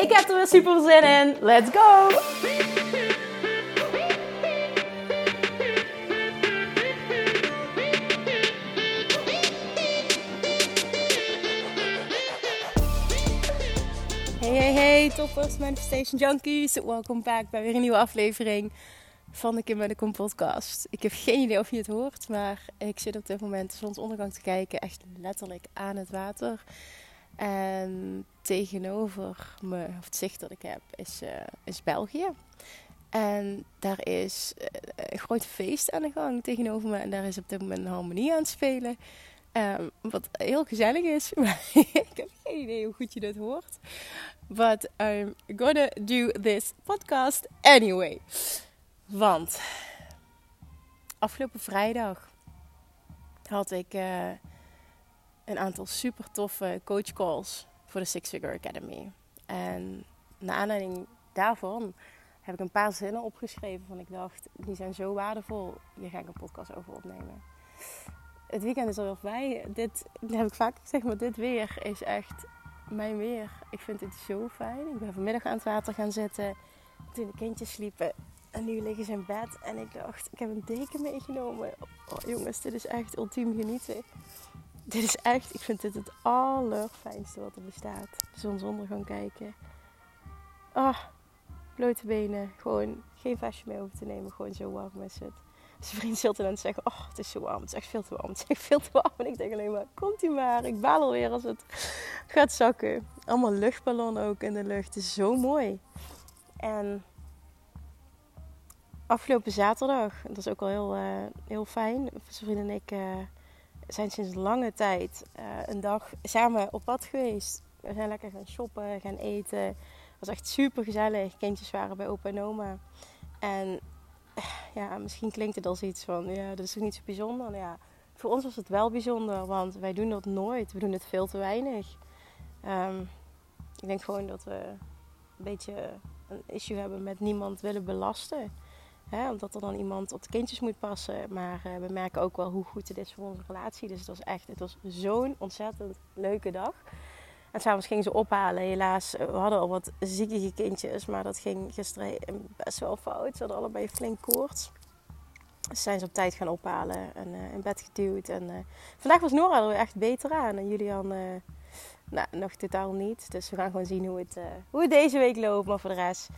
Ik heb er weer super zin in. Let's go! Hey, hey, hey, toppers, Manifestation Junkies. Welkom back bij weer een nieuwe aflevering van de Kim bij de Kom podcast. Ik heb geen idee of je het hoort, maar ik zit op dit moment de zonsondergang te kijken. Echt letterlijk aan het water. En tegenover me, of het zicht dat ik heb, is, uh, is België. En daar is uh, een groot feest aan de gang tegenover me. En daar is op dit moment een harmonie aan het spelen. Um, wat heel gezellig is. Ik heb geen idee hoe goed je dit hoort. But I'm gonna do this podcast anyway. Want afgelopen vrijdag had ik uh, een aantal super toffe coach calls voor de Six Figure Academy. En naar aanleiding daarvan heb ik een paar zinnen opgeschreven van ik dacht, die zijn zo waardevol, hier ga ik een podcast over opnemen. Het weekend is alweer voorbij. Dit heb ik vaak gezegd, maar dit weer is echt mijn weer. Ik vind het zo fijn. Ik ben vanmiddag aan het water gaan zitten toen de kindjes sliepen. En nu liggen ze in bed en ik dacht, ik heb een deken meegenomen. Oh, jongens, dit is echt ultiem genieten. Dit is echt, ik vind dit het allerfijnste wat er bestaat. De zonsondergang kijken. Ah, blote benen. Gewoon geen vestje meer hoeven te nemen. Gewoon zo warm is het. Zijn vriend zit en zeggen, oh, het is zo warm. Het is echt veel te warm. Het is echt veel te warm. En ik denk alleen maar, komt ie maar. Ik baal alweer als het gaat zakken. Allemaal luchtballonnen ook in de lucht. Het is zo mooi. En afgelopen zaterdag, dat is ook wel heel, uh, heel fijn. Zijn vriend en ik uh, zijn sinds lange tijd uh, een dag samen op pad geweest. We zijn lekker gaan shoppen, gaan eten. Het was echt super gezellig. Kindjes waren bij opa en oma. En ja, misschien klinkt het als iets van, ja, dat is toch niet zo bijzonder. Ja, voor ons was het wel bijzonder, want wij doen dat nooit. We doen het veel te weinig. Um, ik denk gewoon dat we een beetje een issue hebben met niemand willen belasten. Omdat er dan iemand op de kindjes moet passen. Maar uh, we merken ook wel hoe goed het is voor onze relatie. Dus het was echt, het was zo'n ontzettend leuke dag. En s'avonds gingen ze ophalen. Helaas, we hadden al wat ziekige kindjes. Maar dat ging gisteren best wel fout. Ze hadden allebei flink koorts. Dus zijn ze op tijd gaan ophalen en in bed geduwd. En vandaag was Nora er echt beter aan. En Julian, nou, nog totaal niet. Dus we gaan gewoon zien hoe het, hoe het deze week loopt. Maar voor de rest,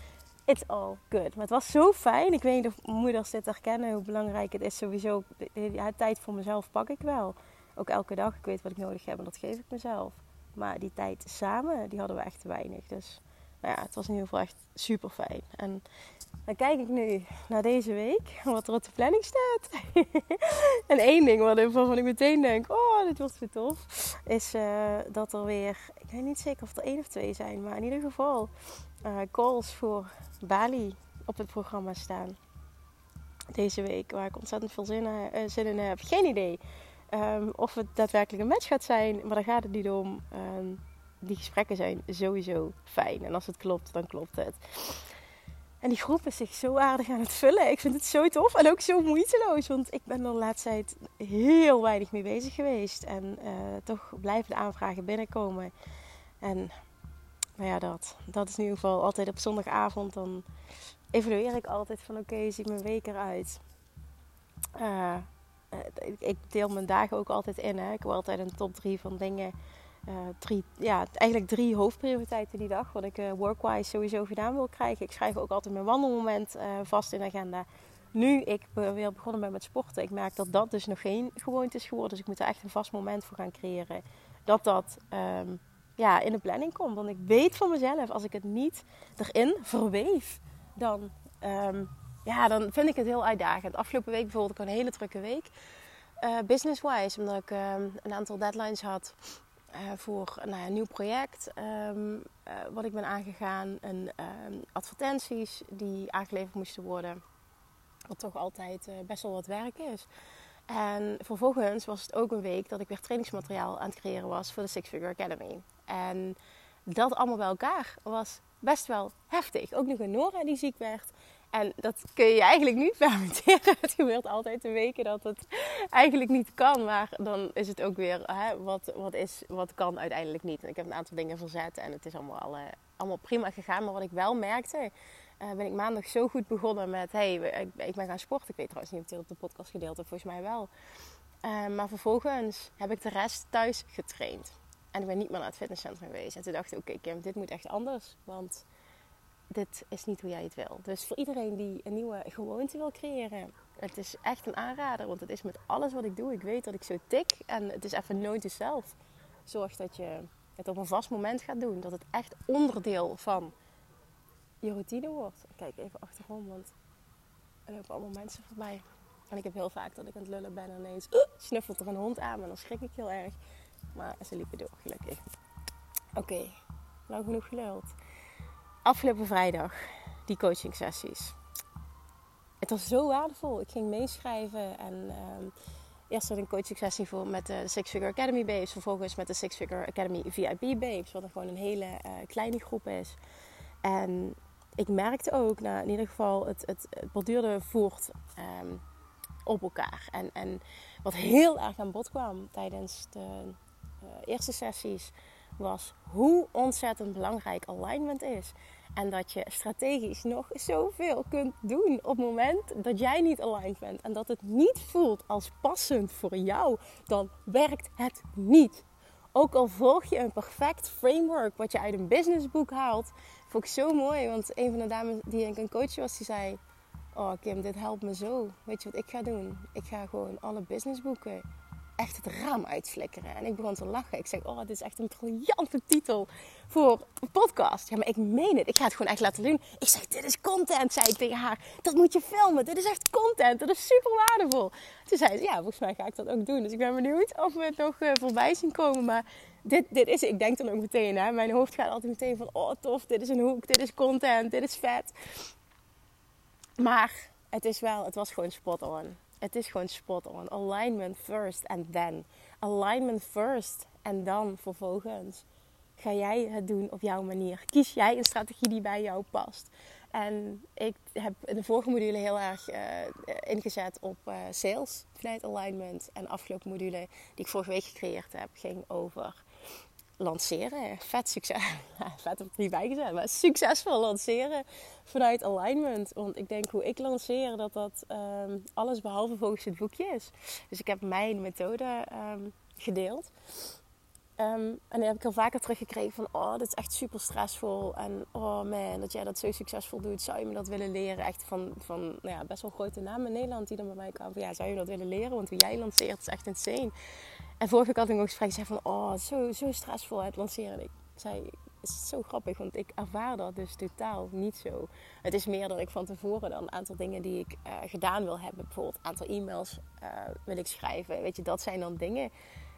it's all good. Maar het was zo fijn. Ik weet niet of moeders dit herkennen, hoe belangrijk het is sowieso. Tijd voor mezelf pak ik wel. Ook elke dag. Ik weet wat ik nodig heb en dat geef ik mezelf. Maar die tijd samen, die hadden we echt weinig. Dus nou ja, het was in ieder geval echt super fijn. En dan kijk ik nu naar deze week, wat er op de planning staat. en één ding waarvan ik meteen denk, oh, dit wordt weer tof. Is uh, dat er weer, ik weet niet zeker of er één of twee zijn. Maar in ieder geval uh, calls voor Bali op het programma staan. Deze week, waar ik ontzettend veel zin, uh, zin in heb. Geen idee. Um, of het daadwerkelijk een match gaat zijn, maar daar gaat het niet om. Um, die gesprekken zijn sowieso fijn. En als het klopt, dan klopt het. En die groep is zich zo aardig aan het vullen. Ik vind het zo tof en ook zo moeiteloos. Want ik ben er de laatste tijd heel weinig mee bezig geweest. En uh, toch blijven de aanvragen binnenkomen. En nou ja, dat. Dat is in ieder geval altijd op zondagavond. Dan evalueer ik altijd van oké, ziet mijn week eruit. Uh, ik deel mijn dagen ook altijd in. Hè. Ik wil altijd een top 3 van dingen. Uh, drie, ja, eigenlijk drie hoofdprioriteiten die dag. Wat ik uh, workwise sowieso gedaan wil krijgen. Ik schrijf ook altijd mijn wandelmoment uh, vast in de agenda. Nu ik weer begonnen ben met sporten. Ik merk dat dat dus nog geen gewoonte is geworden. Dus ik moet er echt een vast moment voor gaan creëren. Dat dat um, ja, in de planning komt. Want ik weet van mezelf, als ik het niet erin verweef, dan um, ja, dan vind ik het heel uitdagend. Afgelopen week bijvoorbeeld, ik een hele drukke week. Business-wise, omdat ik uh, een aantal deadlines had. Voor nou een nieuw project ehm, wat ik ben aangegaan. En ehm, advertenties die aangeleverd moesten worden. Wat toch altijd best wel wat werk is. En vervolgens was het ook een week dat ik weer trainingsmateriaal aan het creëren was voor de Six Figure Academy. En dat allemaal bij elkaar was best wel heftig. Ook nog een Nora die ziek werd. En dat kun je eigenlijk niet permitteren. Het gebeurt altijd de weken dat het eigenlijk niet kan. Maar dan is het ook weer hè, wat, wat, is, wat kan uiteindelijk niet. Ik heb een aantal dingen verzet en het is allemaal, allemaal prima gegaan. Maar wat ik wel merkte, uh, ben ik maandag zo goed begonnen met... hey, ik, ik, ben gaan sporten. Ik weet trouwens niet of het op de podcast gedeeld heb, volgens mij wel. Uh, maar vervolgens heb ik de rest thuis getraind. En ik ben niet meer naar het fitnesscentrum geweest. En toen dacht ik, oké Kim, dit moet echt anders. Want dit is niet hoe jij het wil. Dus voor iedereen die een nieuwe gewoonte wil creëren, het is echt een aanrader. Want het is met alles wat ik doe. Ik weet dat ik zo tik. En het is even nooit zelf. Zorg dat je het op een vast moment gaat doen. Dat het echt onderdeel van je routine wordt. Kijk even achterom, want er lopen allemaal mensen voorbij. En ik heb heel vaak dat ik aan het lullen ben en ineens snuffelt er een hond aan. En dan schrik ik heel erg. Maar ze liepen door, gelukkig. Oké, nou genoeg geluld. Afgelopen vrijdag, die coaching sessies. Het was zo waardevol. Ik ging meeschrijven en uh, eerst had een coaching sessie voor met de Six Figure Academy Babes. Vervolgens met de Six Figure Academy VIP Babes. Wat er gewoon een hele uh, kleine groep is. En ik merkte ook, nou, in ieder geval, het, het, het borduurde voort um, op elkaar. En, en wat heel erg aan bod kwam tijdens de eerste sessies was hoe ontzettend belangrijk alignment is. En dat je strategisch nog zoveel kunt doen op het moment dat jij niet aligned bent. En dat het niet voelt als passend voor jou, dan werkt het niet. Ook al volg je een perfect framework wat je uit een businessboek haalt. Vond ik zo mooi, want een van de dames die ik een coach was, die zei... Oh Kim, dit helpt me zo. Weet je wat ik ga doen? Ik ga gewoon alle businessboeken echt het raam uitflikkeren. En ik begon te lachen. Ik zeg, oh, dit is echt een briljante titel voor een podcast. Ja, maar ik meen het. Ik ga het gewoon echt laten doen. Ik zeg, dit is content, zei ik tegen haar. Dat moet je filmen. Dit is echt content. Dat is super waardevol. Toen zei ze, ja, volgens mij ga ik dat ook doen. Dus ik ben benieuwd of we het nog uh, voorbij zien komen. Maar dit, dit is, ik denk dan ook meteen, hè. Mijn hoofd gaat altijd meteen van, oh, tof. Dit is een hoek. Dit is content. Dit is vet. Maar het is wel, het was gewoon spot on. Het is gewoon spot on. Alignment first and then. Alignment first en dan vervolgens ga jij het doen op jouw manier. Kies jij een strategie die bij jou past. En ik heb in de vorige module heel erg uh, ingezet op uh, sales vanuit alignment. En de afgelopen module die ik vorige week gecreëerd heb, ging over lanceren. Vet succes. vet heb ik niet bijgezet, maar succesvol lanceren vanuit alignment. Want ik denk hoe ik lanceer, dat dat um, alles behalve volgens het boekje is. Dus ik heb mijn methode um, gedeeld. Um, en die heb ik al vaker teruggekregen van, oh, dit is echt super stressvol. En oh man, dat jij dat zo succesvol doet, zou je me dat willen leren? Echt van, van nou ja, best wel grote namen in Nederland die dan bij mij kwamen. Ja, zou je dat willen leren? Want hoe jij lanceert is echt insane. En vorige week had ik nog gesprek gezegd van, oh, zo, zo stressvol het lanceren. ik zei, is zo grappig, want ik ervaar dat dus totaal niet zo. Het is meer dat ik van tevoren dan een aantal dingen die ik uh, gedaan wil hebben. Bijvoorbeeld een aantal e-mails uh, wil ik schrijven. Weet je, dat zijn dan dingen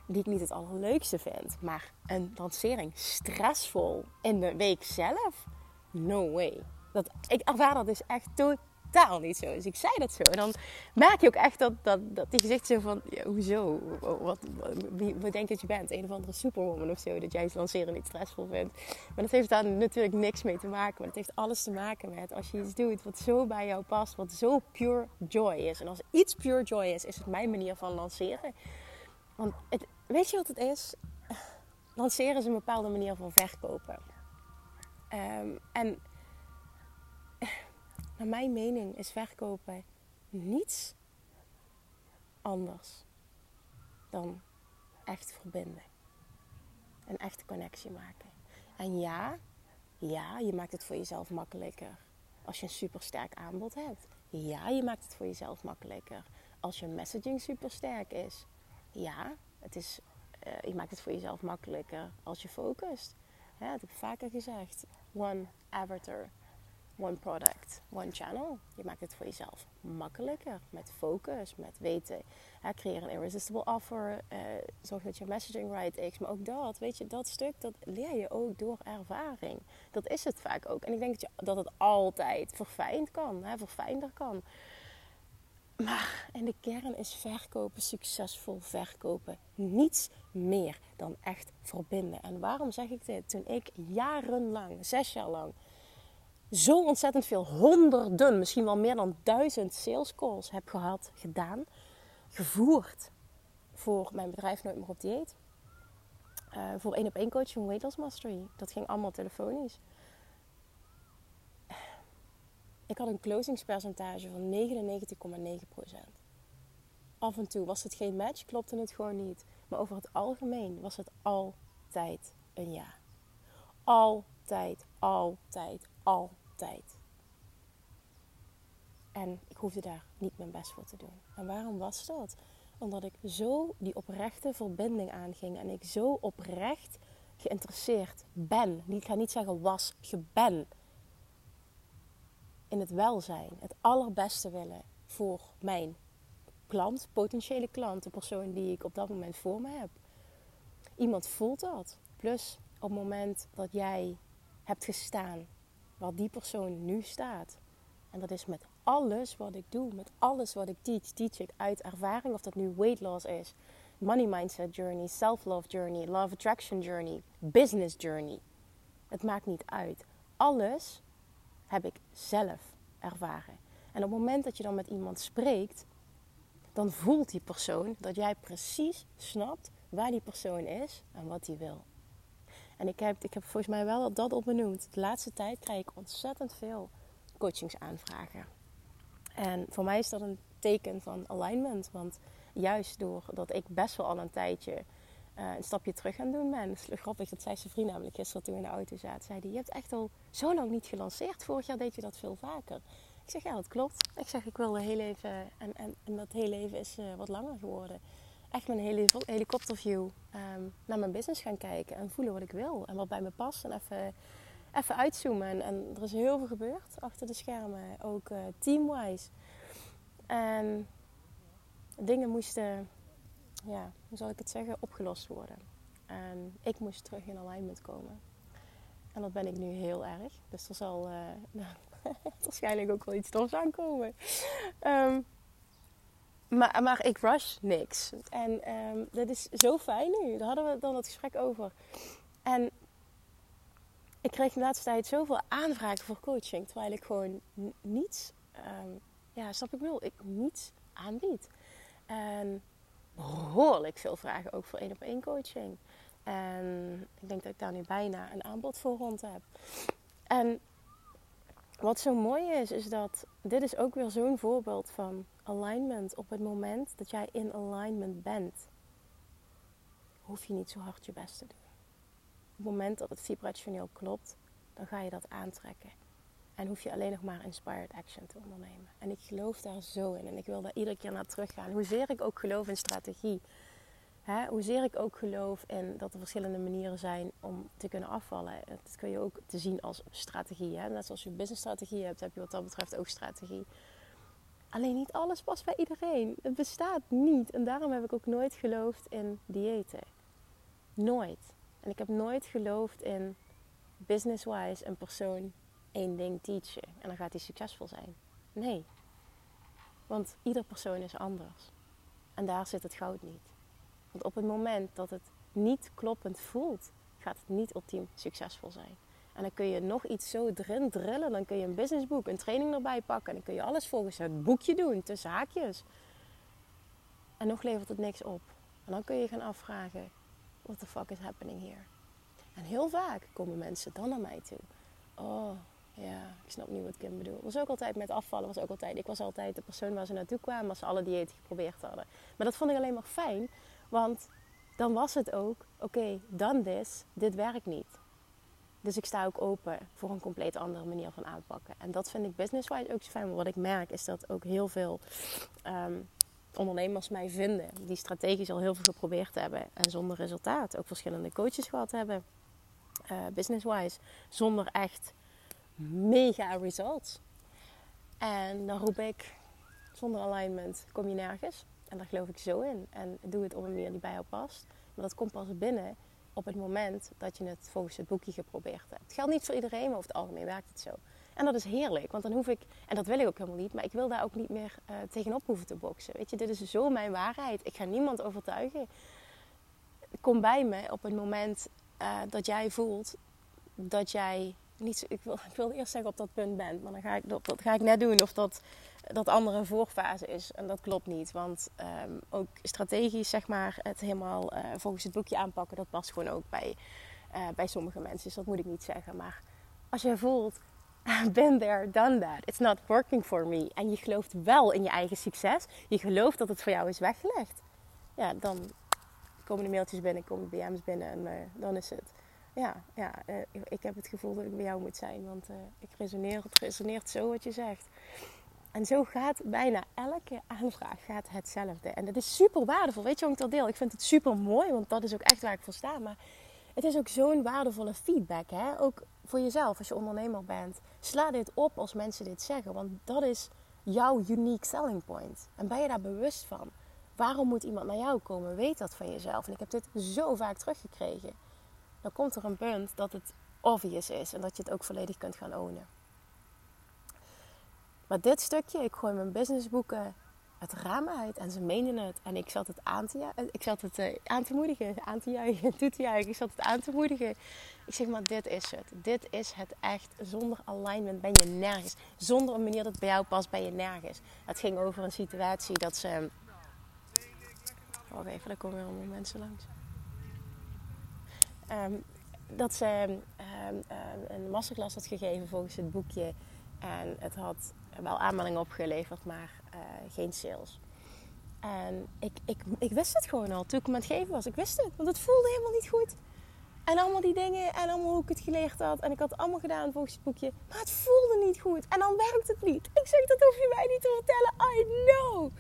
die ik niet het allerleukste vind. Maar een lancering stressvol in de week zelf? No way. Dat, ik ervaar dat dus echt totaal niet zo. Dus ik zei dat zo. En dan merk je ook echt dat, dat, dat die gezicht zo van... Ja, hoezo? Wat, wie, wat denk dat je bent? Een of andere superwoman of zo. Dat jij het lanceren niet stressvol vindt. Maar dat heeft daar natuurlijk niks mee te maken. Maar het heeft alles te maken met als je iets doet wat zo bij jou past. Wat zo pure joy is. En als iets pure joy is, is het mijn manier van lanceren. Want het, weet je wat het is? Lanceren is een bepaalde manier van verkopen. Um, en naar mijn mening is verkopen niets anders dan echt verbinden. Een echte connectie maken. En ja, ja, je maakt het voor jezelf makkelijker als je een supersterk aanbod hebt. Ja, je maakt het voor jezelf makkelijker als je messaging supersterk is ja, het is, uh, je maakt het voor jezelf makkelijker als je focust. Ja, dat heb ik vaker gezegd. One avatar, one product. one channel. Je maakt het voor jezelf makkelijker. Met focus, met weten. Hè, creëer een irresistible offer. Uh, zorg dat je messaging right is. Maar ook dat, weet je, dat stuk, dat leer je ook door ervaring. Dat is het vaak ook. En ik denk dat, je, dat het altijd verfijnd kan. Hè, verfijnder kan. Maar in de kern is verkopen, succesvol verkopen, niets meer dan echt verbinden. En waarom zeg ik dit? Toen ik jarenlang, zes jaar lang, zo ontzettend veel, honderden, misschien wel meer dan duizend sales calls heb gehad, gedaan, gevoerd voor mijn bedrijf Nooit meer op dieet. Uh, voor één op één coaching, Weight Loss Mastery. Dat ging allemaal telefonisch. Ik had een closingspercentage van 99,9%. Af en toe was het geen match, klopte het gewoon niet. Maar over het algemeen was het altijd een ja. Altijd, altijd, altijd. En ik hoefde daar niet mijn best voor te doen. En waarom was dat? Omdat ik zo die oprechte verbinding aanging en ik zo oprecht geïnteresseerd ben. Ik ga niet zeggen was, je ben in het welzijn, het allerbeste willen voor mijn klant, potentiële klant, de persoon die ik op dat moment voor me heb. Iemand voelt dat. Plus op het moment dat jij hebt gestaan waar die persoon nu staat. En dat is met alles wat ik doe, met alles wat ik teach, teach ik uit ervaring. Of dat nu weight loss is, money mindset journey, self-love journey, love attraction journey, business journey. Het maakt niet uit. Alles heb ik zelf ervaren. En op het moment dat je dan met iemand spreekt, dan voelt die persoon dat jij precies snapt waar die persoon is en wat hij wil. En ik heb, ik heb volgens mij wel dat op benoemd. De laatste tijd krijg ik ontzettend veel coachingsaanvragen. En voor mij is dat een teken van alignment. Want juist doordat ik best wel al een tijdje uh, een stapje terug gaan doen ben. Het is grappig, dat zei zijn vriend namelijk gisteren toen in de auto zaten. Zei die, je hebt echt al zo lang niet gelanceerd. Vorig jaar deed je dat veel vaker. Ik zeg, ja dat klopt. Ik zeg, ik wilde heel even, en, en, en dat heel even is uh, wat langer geworden. Echt een hele helikopterview um, naar mijn business gaan kijken. En voelen wat ik wil. En wat bij me past. En even, even uitzoomen. En, en er is heel veel gebeurd achter de schermen. Ook uh, teamwise. En dingen moesten ja, zal ik het zeggen, opgelost worden. En ik moest terug in alignment komen. En dat ben ik nu heel erg. Dus er zal uh, nou, waarschijnlijk ook wel iets tofs aankomen. Um, maar, ik rush niks. En um, dat is zo fijn nu. Daar hadden we dan het gesprek over. En ik kreeg de laatste tijd zoveel aanvragen voor coaching. Terwijl ik gewoon niets, um, ja, snap ik wel, ik niets aanbied. En behoorlijk veel vragen ook voor één op één coaching. En ik denk dat ik daar nu bijna een aanbod voor rond heb. En wat zo mooi is, is dat dit is ook weer zo'n voorbeeld van alignment. Op het moment dat jij in alignment bent, hoef je niet zo hard je best te doen. Op het moment dat het vibrationeel klopt, dan ga je dat aantrekken. En hoef je alleen nog maar inspired action te ondernemen. En ik geloof daar zo in. En ik wil daar iedere keer naar teruggaan. Hoezeer ik ook geloof in strategie. Hè, hoezeer ik ook geloof in dat er verschillende manieren zijn om te kunnen afvallen. Dat kun je ook te zien als strategie. Hè? Net zoals je businessstrategie hebt, heb je wat dat betreft ook strategie. Alleen niet alles past bij iedereen. Het bestaat niet. En daarom heb ik ook nooit geloofd in diëten. Nooit. En ik heb nooit geloofd in business-wise een persoon één ding teachen en dan gaat hij succesvol zijn. Nee. Want ieder persoon is anders. En daar zit het goud niet. Want op het moment dat het niet kloppend voelt, gaat het niet ultiem succesvol zijn. En dan kun je nog iets zo erin drillen. Dan kun je een businessboek, een training erbij pakken. En dan kun je alles volgens het boekje doen, tussen haakjes. En nog levert het niks op. En dan kun je gaan afvragen, what the fuck is happening here? En heel vaak komen mensen dan naar mij toe. Oh, ja, ik snap niet wat Kim bedoelt. Was ook altijd met afvallen, was ook altijd. Ik was altijd de persoon waar ze naartoe kwamen als ze alle diëten geprobeerd hadden. Maar dat vond ik alleen maar fijn, want dan was het ook: oké, dan dit, dit werkt niet. Dus ik sta ook open voor een compleet andere manier van aanpakken. En dat vind ik business-wise ook zo fijn. Maar wat ik merk is dat ook heel veel um, ondernemers mij vinden. Die strategisch al heel veel geprobeerd hebben. En zonder resultaat. Ook verschillende coaches gehad hebben. Uh, business-wise. Zonder echt mega results. En dan roep ik, zonder alignment kom je nergens. En daar geloof ik zo in. En doe het op een manier die bij jou past. Maar dat komt pas binnen op het moment dat je het volgens het boekje geprobeerd hebt. Het geldt niet voor iedereen, maar over het algemeen werkt het zo. En dat is heerlijk, want dan hoef ik, en dat wil ik ook helemaal niet, maar ik wil daar ook niet meer uh, tegenop hoeven te boksen. Weet je, dit is zo mijn waarheid. Ik ga niemand overtuigen. Kom bij me op het moment uh, dat jij voelt dat jij niet, ik, wil, ik wil eerst zeggen op dat punt bent, maar dan ga ik, dat, ga ik net doen of dat dat andere voorfase is. En dat klopt niet, want um, ook strategisch zeg maar het helemaal uh, volgens het boekje aanpakken, dat past gewoon ook bij, uh, bij sommige mensen. Dus dat moet ik niet zeggen. Maar als je voelt, been there, done that, it's not working for me. En je gelooft wel in je eigen succes, je gelooft dat het voor jou is weggelegd. Ja, dan komen de mailtjes binnen, komen de BM's binnen en uh, dan is het ja, ja uh, ik heb het gevoel dat ik bij jou moet zijn. Want uh, ik resoneer, het resoneert zo wat je zegt. En zo gaat bijna elke aanvraag gaat hetzelfde. En dat is super waardevol. Weet je waarom ik dat deel? Ik vind het super mooi, want dat is ook echt waar ik voor sta. Maar het is ook zo'n waardevolle feedback. Hè? Ook voor jezelf als je ondernemer bent. Sla dit op als mensen dit zeggen. Want dat is jouw unique selling point. En ben je daar bewust van? Waarom moet iemand naar jou komen? Weet dat van jezelf. En ik heb dit zo vaak teruggekregen dan komt er een punt dat het obvious is en dat je het ook volledig kunt gaan ownen. Maar dit stukje, ik gooi mijn businessboeken het raam uit en ze menen het. En ik zat het aan te, ik zat het, uh, aan te moedigen, aan te juichen, toe te juichen. Ik zat het aan te moedigen. Ik zeg maar, dit is het. Dit is het echt. Zonder alignment ben je nergens. Zonder een manier dat bij jou past, ben je nergens. Het ging over een situatie dat ze... Wacht even, daar komen weer allemaal mensen langs. Um, dat ze um, een masterclass had gegeven volgens het boekje. En het had wel aanmeldingen opgeleverd, maar uh, geen sales. En ik, ik, ik wist het gewoon al toen ik hem aan het geven was. Ik wist het, want het voelde helemaal niet goed. En allemaal die dingen en allemaal hoe ik het geleerd had. En ik had het allemaal gedaan volgens het boekje. Maar het voelde niet goed. En dan werkt het niet. Ik zeg, dat hoef je mij niet te vertellen. I know.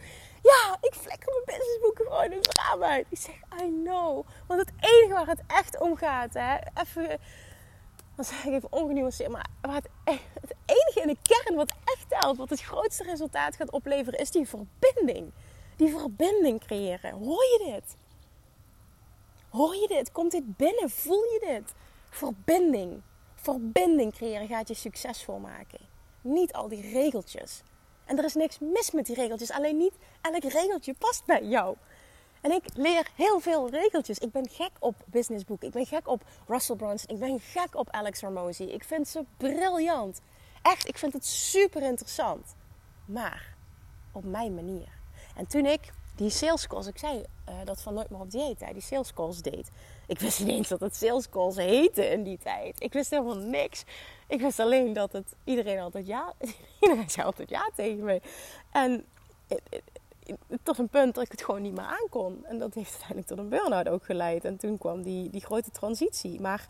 Ja, ik flikker mijn businessboeken gewoon het raam uit. Ik zeg, I know. Want het enige waar het echt om gaat, hè, even, dan zeg ik even ongenuanceerd, maar het, het enige in de kern wat echt telt, wat het grootste resultaat gaat opleveren, is die verbinding. Die verbinding creëren. Hoor je dit? Hoor je dit? Komt dit binnen? Voel je dit? Verbinding. Verbinding creëren gaat je succesvol maken. Niet al die regeltjes. En er is niks mis met die regeltjes. Alleen niet elk regeltje past bij jou. En ik leer heel veel regeltjes. Ik ben gek op businessboeken. Ik ben gek op Russell Brunson. Ik ben gek op Alex Hormozy. Ik vind ze briljant. Echt, ik vind het super interessant. Maar op mijn manier. En toen ik die sales calls, ik zei uh, dat van nooit meer op dieet, die sales calls deed. Ik wist niet eens dat het sales calls heette in die tijd. Ik wist helemaal niks. Ik wist alleen dat het iedereen altijd ja, iedereen zei altijd ja tegen me. En tot een punt dat ik het gewoon niet meer aankon. En dat heeft uiteindelijk tot een burn-out ook geleid. En toen kwam die, die grote transitie. Maar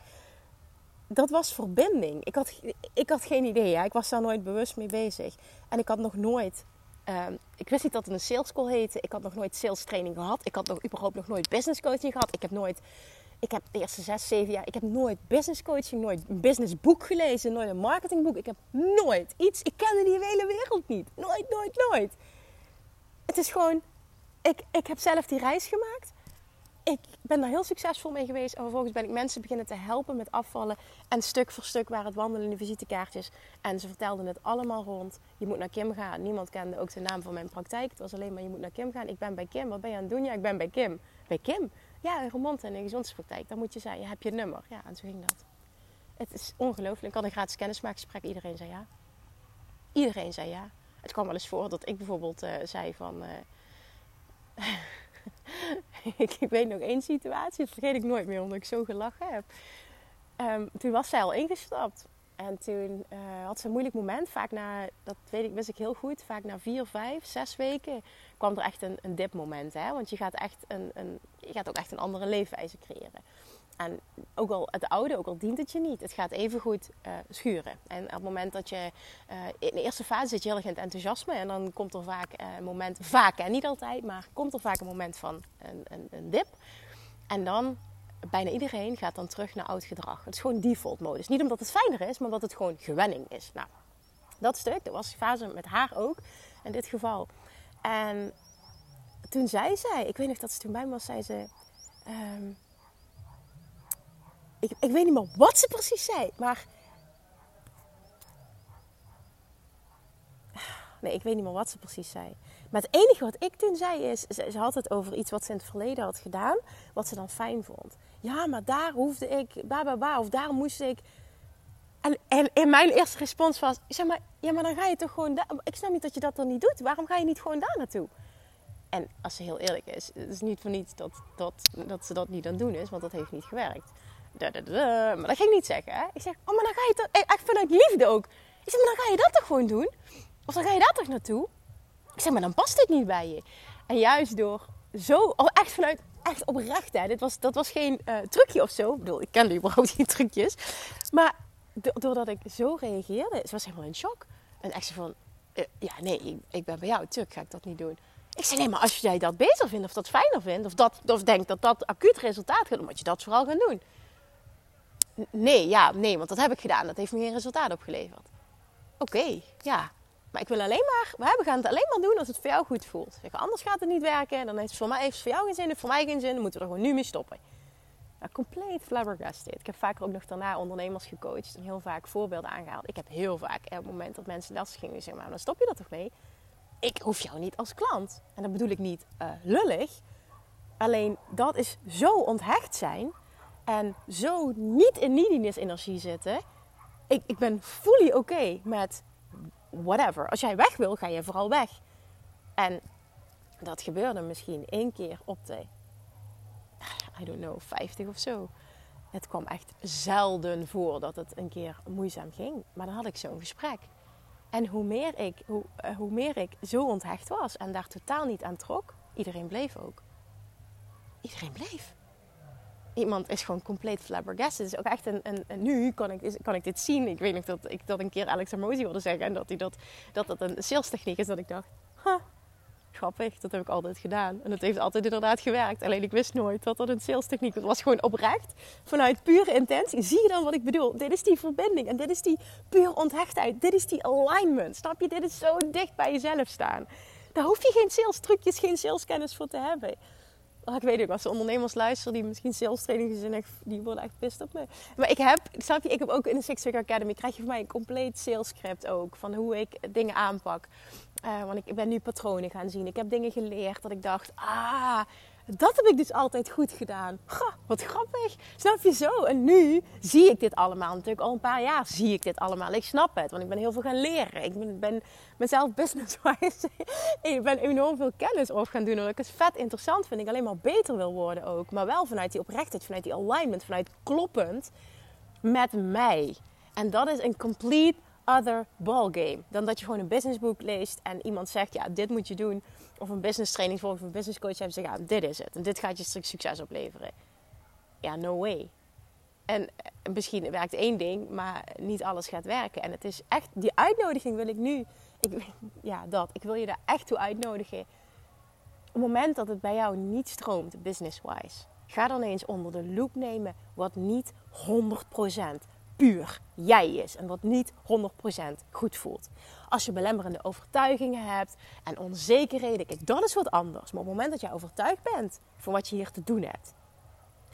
dat was verbinding. Ik had, ik had geen idee. Ik was daar nooit bewust mee bezig. En ik had nog nooit Um, ik wist niet dat het een sales call heette. Ik had nog nooit sales training gehad. Ik had nog überhaupt nog nooit business coaching gehad. Ik heb nooit, ik heb de eerste zes, zeven jaar, ik heb nooit business coaching, nooit een business boek gelezen, nooit een marketingboek. Ik heb nooit iets. Ik kende die hele wereld niet. Nooit, nooit, nooit. Het is gewoon, ik, ik heb zelf die reis gemaakt ik ben daar heel succesvol mee geweest. En vervolgens ben ik mensen beginnen te helpen met afvallen. En stuk voor stuk waren het wandelen in de visitekaartjes. En ze vertelden het allemaal rond. Je moet naar Kim gaan. Niemand kende ook de naam van mijn praktijk. Het was alleen maar je moet naar Kim gaan. Ik ben bij Kim. Wat ben je aan het doen? Ja, ik ben bij Kim. Bij Kim? Ja, een Remont en een gezondheidspraktijk. Dan moet je zeggen, je hebt je nummer. Ja, en zo ging dat. Het is ongelooflijk. Ik had een gratis kennismaakgesprek. Iedereen zei ja. Iedereen zei ja. Het kwam wel eens voor dat ik bijvoorbeeld uh, zei van... Uh, ik, ik, weet nog één situatie, dat vergeet ik nooit meer, omdat ik zo gelachen heb. Um, toen was zij al ingestapt. En toen uh, had ze een moeilijk moment. Vaak na, dat weet ik, wist ik heel goed, vaak na vier, vijf, zes weken kwam er echt een, een dipmoment. Hè? Want je gaat, echt een, een, je gaat ook echt een andere leefwijze creëren. En ook al het oude, ook al dient het je niet, het gaat even goed uh, schuren. En op het moment dat je uh, in de eerste fase zit je heel erg in het enthousiasme. En dan komt er vaak een moment, vaak en niet altijd, maar komt er vaak een moment van een, een, een dip. En dan bijna iedereen gaat dan terug naar oud gedrag. Het is gewoon default modus. Niet omdat het fijner is, maar omdat het gewoon gewenning is. Nou, Dat stuk, dat was de fase met haar ook, in dit geval. En toen zei zij, ik weet niet dat ze toen bij me was, zei ze... ehm, ik, ik weet niet meer wat ze precies zei, maar... Nee, ik weet niet meer wat ze precies zei. Maar het enige wat ik toen zei is, ze, had het over iets wat ze in het verleden had gedaan, wat ze dan fijn vond. Ja, maar daar hoefde ik, ba, ba, ba, of daar moest ik. En, en, en mijn eerste respons was, zeg maar, ja, maar dan ga je toch gewoon, daar, ik snap niet dat je dat dan niet doet. Waarom ga je niet gewoon daar naartoe? En als ze heel eerlijk is, het is niet voor niets dat, dat, dat ze dat niet aan het doen is, want dat heeft niet gewerkt. Maar dat ging ik niet zeggen, hè? Ik zeg, oh, maar dan ga je toch, echt vanuit liefde ook. Ik zeg, maar dan ga je dat toch gewoon doen? Of dan ga je daar toch naartoe? Ik zeg, maar dan past dit niet bij je. En juist door zo, oh, echt vanuit, echt oprecht, hè. Dit was, dat was geen uh, trucje of zo. Ik bedoel, ik kende überhaupt geen trucjes. Maar doordat ik zo reageerde, ze was helemaal in shock. En echt zo van, uh, ja, nee, ik, ben bij jou. Tuurlijk ga ik dat niet doen. Ik zei, nee, maar als jij dat beter vindt of dat fijner vindt... of, dat, of denkt dat dat acuut resultaat gaat, dan moet je dat vooral gaan doen. Nee, ja, nee, want dat heb ik gedaan. Dat heeft me geen resultaat opgeleverd. Oké, ja. Maar ik wil alleen maar, we gaan het alleen maar doen als het voor jou goed voelt. Zeg, anders gaat het niet werken. Dan heeft het voor mij heeft het voor jou geen zin en voor mij geen zin. Dan moeten we er gewoon nu mee stoppen. Ja, compleet flabbergasted. Ik heb vaker ook nog daarna ondernemers gecoacht en heel vaak voorbeelden aangehaald. Ik heb heel vaak, op het moment dat mensen lastig gingen, zeggen maar, dan stop je dat toch mee? Ik hoef jou niet als klant. En dat bedoel ik niet uh, lullig. Alleen dat is zo onthecht zijn en zo niet in neediness energie zitten. Ik, ik ben fully oké okay met whatever. Als jij weg wil, ga je vooral weg. En dat gebeurde misschien één keer op de, I don't know, 50 of zo. Het kwam echt zelden voor dat het een keer moeizaam ging. Maar dan had ik zo'n gesprek. En hoe meer, ik, hoe, uh, hoe meer ik zo onthecht was en daar totaal niet aan trok, iedereen bleef ook. Iedereen bleef iemand is gewoon compleet flabbergasted. Is ook echt een, een, nu kan ik, kan ik dit zien. Ik weet nog dat ik dat een keer Alex Hermosi wilde zeggen. En dat, hij dat, dat dat een sales techniek is. Dat ik dacht, ha, grappig. Dat heb ik altijd gedaan. En het heeft altijd inderdaad gewerkt. Alleen ik wist nooit dat dat een sales techniek was. Het was gewoon oprecht. Vanuit pure intentie. Zie je dan wat ik bedoel? Dit is die verbinding. En dit is die pure onthechtheid. Dit is die alignment. Snap je? Dit is zo dicht bij jezelf staan. Daar hoef je geen sales trucjes, geen saleskennis voor te hebben. Oh, ik weet ook, als de ondernemers luisteren die misschien sales training zijn, die worden echt pist op me. Maar ik heb, snap je, ik heb ook in de Six Figure Academy, krijg je van mij een compleet sales script ook. Van hoe ik dingen aanpak. Uh, want ik ben nu patronen gaan zien. Ik heb dingen geleerd dat ik dacht, ah, dat heb ik dus altijd goed gedaan. Goh, wat grappig. Snap je zo? En nu zie ik dit allemaal. Natuurlijk al een paar jaar zie ik dit allemaal. Ik snap het, want ik ben heel veel gaan leren. Ik ben, ben mezelf business-wise... ik ben enorm veel kennis op gaan doen. Omdat ik het vet interessant vind. Ik alleen maar beter wil worden ook. Maar wel vanuit die oprechtheid, vanuit die alignment, vanuit kloppend met mij. En dat is een complete other ballgame. Dan dat je gewoon een businessboek leest en iemand zegt, ja, dit moet je doen of een business training volgt of een business coach zeggen, ja, dit is het. En dit gaat je succes opleveren. Ja, no way. En eh, misschien werkt één ding, maar niet alles gaat werken. En het is echt, die uitnodiging wil ik nu, ik, ja, dat. Ik wil je daar echt toe uitnodigen. Op het moment dat het bij jou niet stroomt, business-wise, ga dan eens onder de loep nemen wat niet 100% puur jij is en wat niet 100% goed voelt. Als je belemmerende overtuigingen hebt en onzekerheden, kijk, dat is wat anders. Maar op het moment dat je overtuigd bent van wat je hier te doen hebt,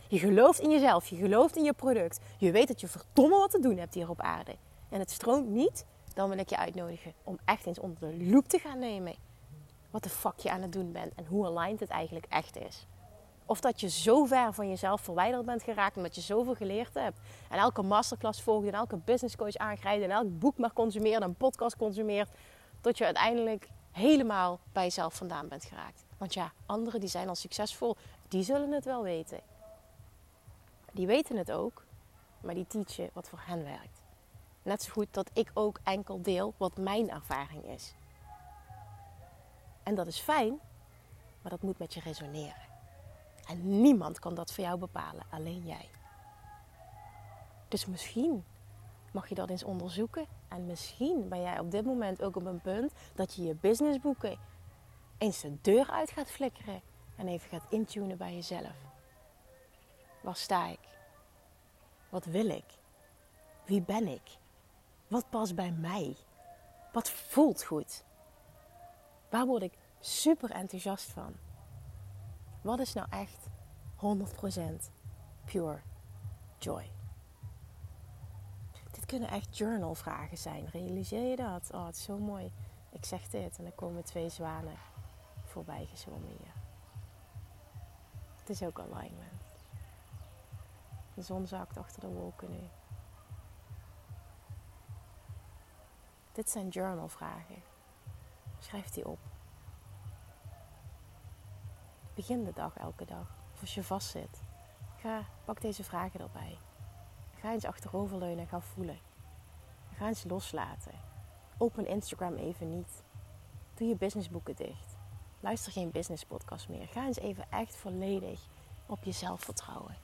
je gelooft in jezelf, je gelooft in je product, je weet dat je verdomme wat te doen hebt hier op aarde en het stroomt niet, dan wil ik je uitnodigen om echt eens onder de loep te gaan nemen wat de fuck je aan het doen bent en hoe aligned het eigenlijk echt is. Of dat je zo ver van jezelf verwijderd bent geraakt omdat je zoveel geleerd hebt. En elke masterclass volgt en elke business coach aangrijpt en elk boek maar consumeert en podcast consumeert. Tot je uiteindelijk helemaal bij jezelf vandaan bent geraakt. Want ja, anderen die zijn al succesvol, die zullen het wel weten. Die weten het ook, maar die teachen wat voor hen werkt. Net zo goed dat ik ook enkel deel wat mijn ervaring is. En dat is fijn, maar dat moet met je resoneren. En niemand kan dat voor jou bepalen, alleen jij. Dus misschien mag je dat eens onderzoeken. En misschien ben jij op dit moment ook op een punt dat je je businessboeken eens de deur uit gaat flikkeren. En even gaat intunen bij jezelf. Waar sta ik? Wat wil ik? Wie ben ik? Wat past bij mij? Wat voelt goed? Waar word ik super enthousiast van? Wat is nou echt 100% pure joy? Dit kunnen echt journalvragen zijn. Realiseer je dat? Oh, het is zo mooi. Ik zeg dit en dan komen twee zwanen voorbij gezwommen hier. Het is ook alignment. De zon zakt achter de wolken nu. Dit zijn journalvragen. Schrijf die op. Begin de dag elke dag. Of als je vastzit, ga, pak deze vragen erbij. Ga eens achteroverleunen en ga voelen. Ga eens loslaten. Open Instagram even niet. Doe je businessboeken dicht. Luister geen business podcast meer. Ga eens even echt volledig op jezelf vertrouwen.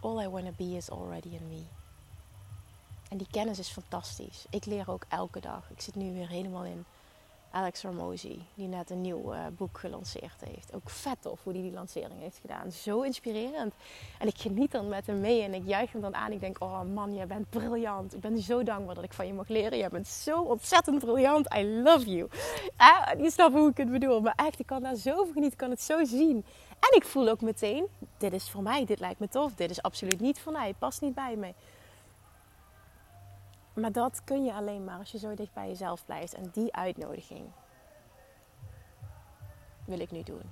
All I wanna be is already in me. En die kennis is fantastisch. Ik leer ook elke dag. Ik zit nu weer helemaal in Alex Ramosi, die net een nieuw uh, boek gelanceerd heeft. Ook vet tof hoe hij die lancering heeft gedaan. Zo inspirerend. En ik geniet dan met hem mee en ik juich hem dan aan. Ik denk, oh man, jij bent briljant. Ik ben zo dankbaar dat ik van je mag leren. Jij bent zo ontzettend briljant. I love you. Ah, je snapt hoe ik het bedoel. Maar echt, ik kan daar zo van genieten. Ik kan het zo zien. En ik voel ook meteen, dit is voor mij. Dit lijkt me tof. Dit is absoluut niet voor mij. Het past niet bij mij. Maar dat kun je alleen maar als je zo dicht bij jezelf blijft. En die uitnodiging wil ik nu doen.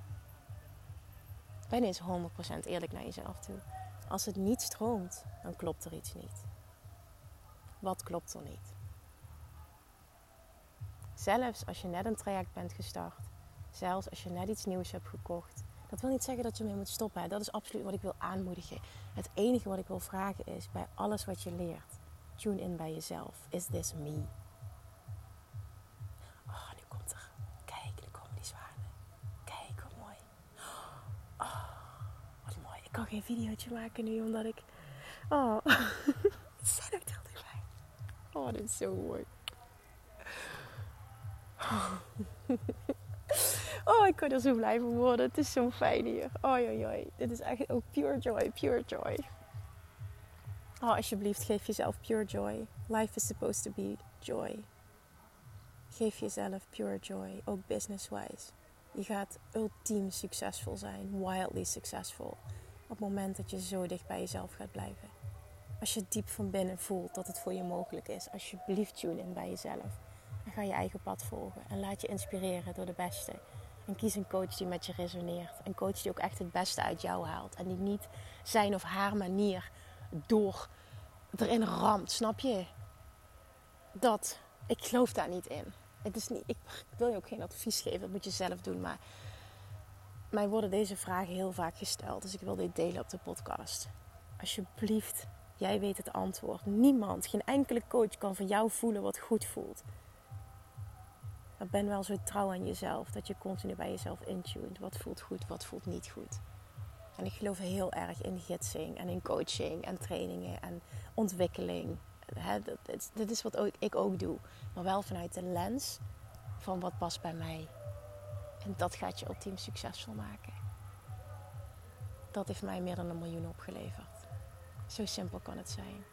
Ben eens 100% eerlijk naar jezelf toe. Als het niet stroomt, dan klopt er iets niet. Wat klopt er niet? Zelfs als je net een traject bent gestart, zelfs als je net iets nieuws hebt gekocht, dat wil niet zeggen dat je mee moet stoppen. Dat is absoluut wat ik wil aanmoedigen. Het enige wat ik wil vragen is bij alles wat je leert Tune in bij jezelf. Is this me? Oh, nu komt er. Kijk, nu komen die zwanen. Kijk, wat mooi. Oh, wat mooi. Ik kan geen videootje maken nu, omdat ik... Oh, het zijn ook heel dichtbij. Oh, dit is zo mooi. Oh, ik kan er zo blij van worden. Het is zo fijn hier. Oi, oi. Dit is echt ook pure joy, pure joy. Oh, alsjeblieft, geef jezelf pure joy. Life is supposed to be joy. Geef jezelf pure joy, ook business-wise. Je gaat ultiem succesvol zijn, wildly succesvol. Op het moment dat je zo dicht bij jezelf gaat blijven. Als je diep van binnen voelt dat het voor je mogelijk is, alsjeblieft tune in bij jezelf. En ga je eigen pad volgen. En laat je inspireren door de beste. En kies een coach die met je resoneert. Een coach die ook echt het beste uit jou haalt. En die niet zijn of haar manier door erin ramt, snap je? Dat, ik geloof daar niet in. Het is niet, ik wil je ook geen advies geven, dat moet je zelf doen. Maar mij worden deze vragen heel vaak gesteld, dus ik wil dit delen op de podcast. Alsjeblieft, jij weet het antwoord. Niemand, geen enkele coach kan van jou voelen wat goed voelt. Maar ben wel zo trouw aan jezelf dat je continu bij jezelf intuned. Wat voelt goed, wat voelt niet goed. En ik geloof heel erg in gidsing en in coaching en trainingen en ontwikkeling. dat, dit is wat ik ook doe. Maar wel vanuit de lens van wat past bij mij. En dat gaat je ultiem succesvol maken. Dat heeft mij meer dan een miljoen opgeleverd. Zo simpel kan het zijn.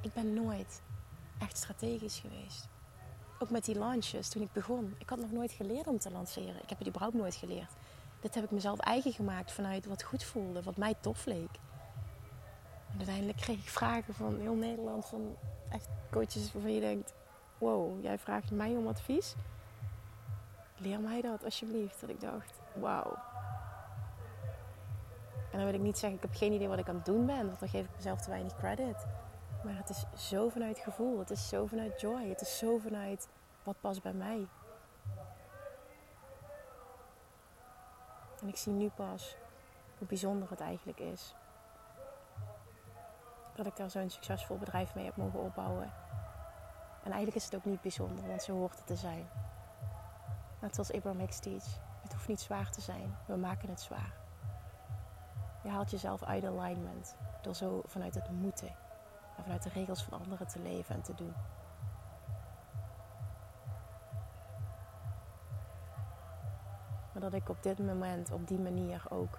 Ik ben nooit echt strategisch geweest. Ook met die launches toen ik begon. Ik had nog nooit geleerd om te lanceren. Ik heb het überhaupt nooit geleerd dit heb ik mezelf eigen gemaakt vanuit wat goed voelde, wat mij tof leek. En uiteindelijk kreeg ik vragen van heel Nederland, van echt coaches waarvan je denkt: wow, jij vraagt mij om advies. Leer mij dat alsjeblieft. Dat ik dacht: wauw. En dan wil ik niet zeggen, ik heb geen idee wat ik aan het doen ben, want dan geef ik mezelf te weinig credit. Maar het is zo vanuit gevoel, het is zo vanuit joy, het is zo vanuit wat past bij mij. En ik zie nu pas hoe bijzonder het eigenlijk is. Dat ik daar zo'n succesvol bedrijf mee heb mogen opbouwen. En eigenlijk is het ook niet bijzonder, want zo hoort het te zijn. Net zoals Abraham Hicks teach. Het hoeft niet zwaar te zijn. We maken het zwaar. Je haalt jezelf uit alignment door zo vanuit het moeten en vanuit de regels van anderen te leven en te doen. Dat ik op dit moment op die manier ook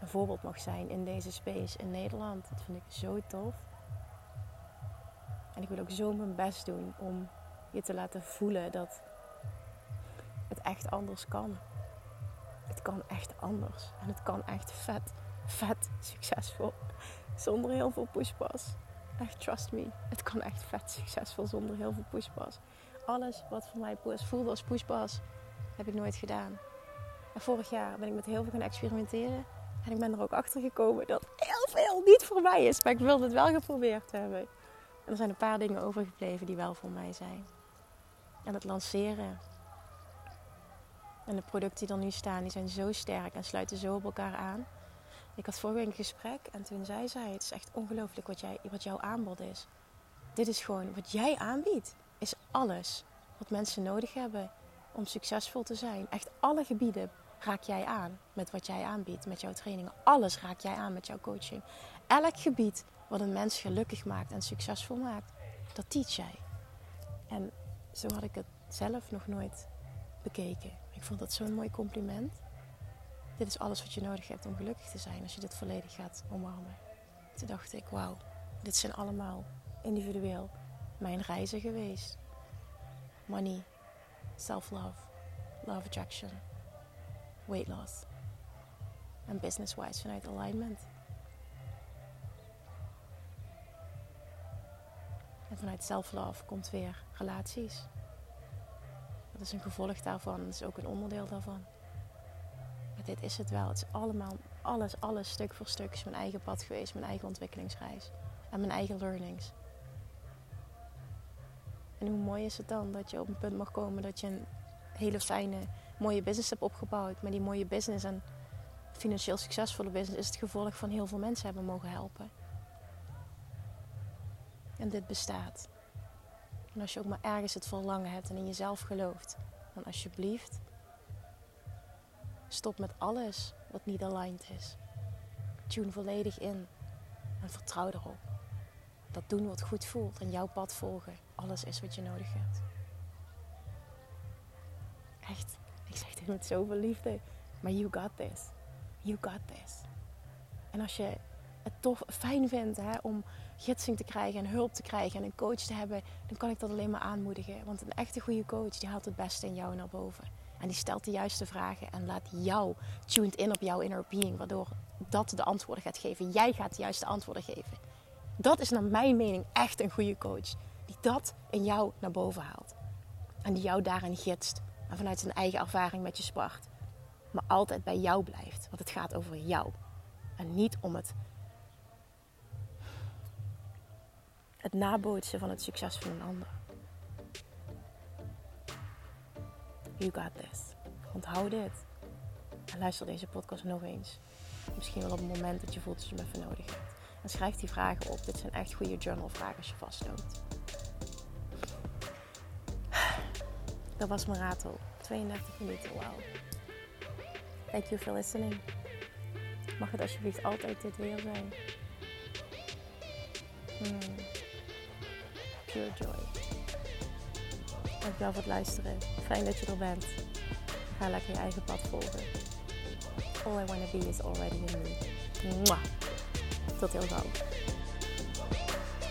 een voorbeeld mag zijn in deze space in Nederland. Dat vind ik zo tof. En ik wil ook zo mijn best doen om je te laten voelen dat het echt anders kan. Het kan echt anders. En het kan echt vet, vet succesvol. Zonder heel veel pushpas. Echt, trust me. Het kan echt vet succesvol zonder heel veel pushpas. Alles wat voor mij voelde als pushpas, heb ik nooit gedaan. En vorig jaar ben ik met heel veel gaan experimenteren. En ik ben er ook achter gekomen dat heel veel niet voor mij is. Maar ik wilde het wel geprobeerd hebben. En er zijn een paar dingen overgebleven die wel voor mij zijn. En het lanceren. En de producten die er nu staan, die zijn zo sterk en sluiten zo op elkaar aan. Ik had vorige week een gesprek en toen zei zij: Het is echt ongelooflijk wat, jij, wat jouw aanbod is. Dit is gewoon wat jij aanbiedt, is alles wat mensen nodig hebben om succesvol te zijn. Echt alle gebieden raak jij aan met wat jij aanbiedt, met jouw trainingen. Alles raak jij aan met jouw coaching. Elk gebied wat een mens gelukkig maakt en succesvol maakt, dat teach jij. En zo had ik het zelf nog nooit bekeken. Ik vond dat zo'n mooi compliment. Dit is alles wat je nodig hebt om gelukkig te zijn als je dit volledig gaat omarmen. Toen dacht ik, wauw, dit zijn allemaal individueel mijn reizen geweest. Money, self-love, love attraction, weight loss. En business-wise vanuit alignment. En vanuit self-love komt weer relaties. Dat is een gevolg daarvan, dat is ook een onderdeel daarvan. Maar dit is het wel. Het is allemaal, alles, alles stuk voor stuk is mijn eigen pad geweest, mijn eigen ontwikkelingsreis en mijn eigen learnings. En hoe mooi is het dan dat je op een punt mag komen dat je een hele fijne, mooie business hebt opgebouwd. Maar die mooie business en financieel succesvolle business is het gevolg van heel veel mensen hebben mogen helpen. En dit bestaat. En als je ook maar ergens het verlangen hebt en in jezelf gelooft, dan alsjeblieft stop met alles wat niet aligned is. Tune volledig in en vertrouw erop. Dat doen wat goed voelt en jouw pad volgen alles is wat je nodig hebt. Echt, met zoveel liefde, maar you got this. You got this. En als je het tof, fijn vindt hè, om gidsing te krijgen en hulp te krijgen en een coach te hebben, dan kan ik dat alleen maar aanmoedigen. Want een echte goede coach die haalt het beste in jou naar boven. En die stelt de juiste vragen en laat jou tuned in op jouw inner being, waardoor dat de antwoorden gaat geven. Jij gaat de juiste antwoorden geven. Dat is naar mijn mening echt een goede coach. Die dat in jou naar boven haalt. En die jou daarin gidst. En vanuit zijn eigen ervaring met je spart. Maar altijd bij jou blijft. Want het gaat over jou. En niet om het het nabootsen van het succes van een ander. You got this. Onthoud dit. En luister deze podcast nog eens. Misschien wel op het moment dat je voelt dat je hem even nodig hebt. En schrijf die vragen op. Dit zijn echt goede journalvragen als je vastloopt. Dat was ratel. 32 minuten, wauw. Thank you for listening. Mag het alsjeblieft altijd dit weer zijn? Hmm pure joy. Dankjewel voor het luisteren. Fijn dat je er bent. Ga lekker je eigen pad volgen. All I wanna be is already in me. Tot heel gauw.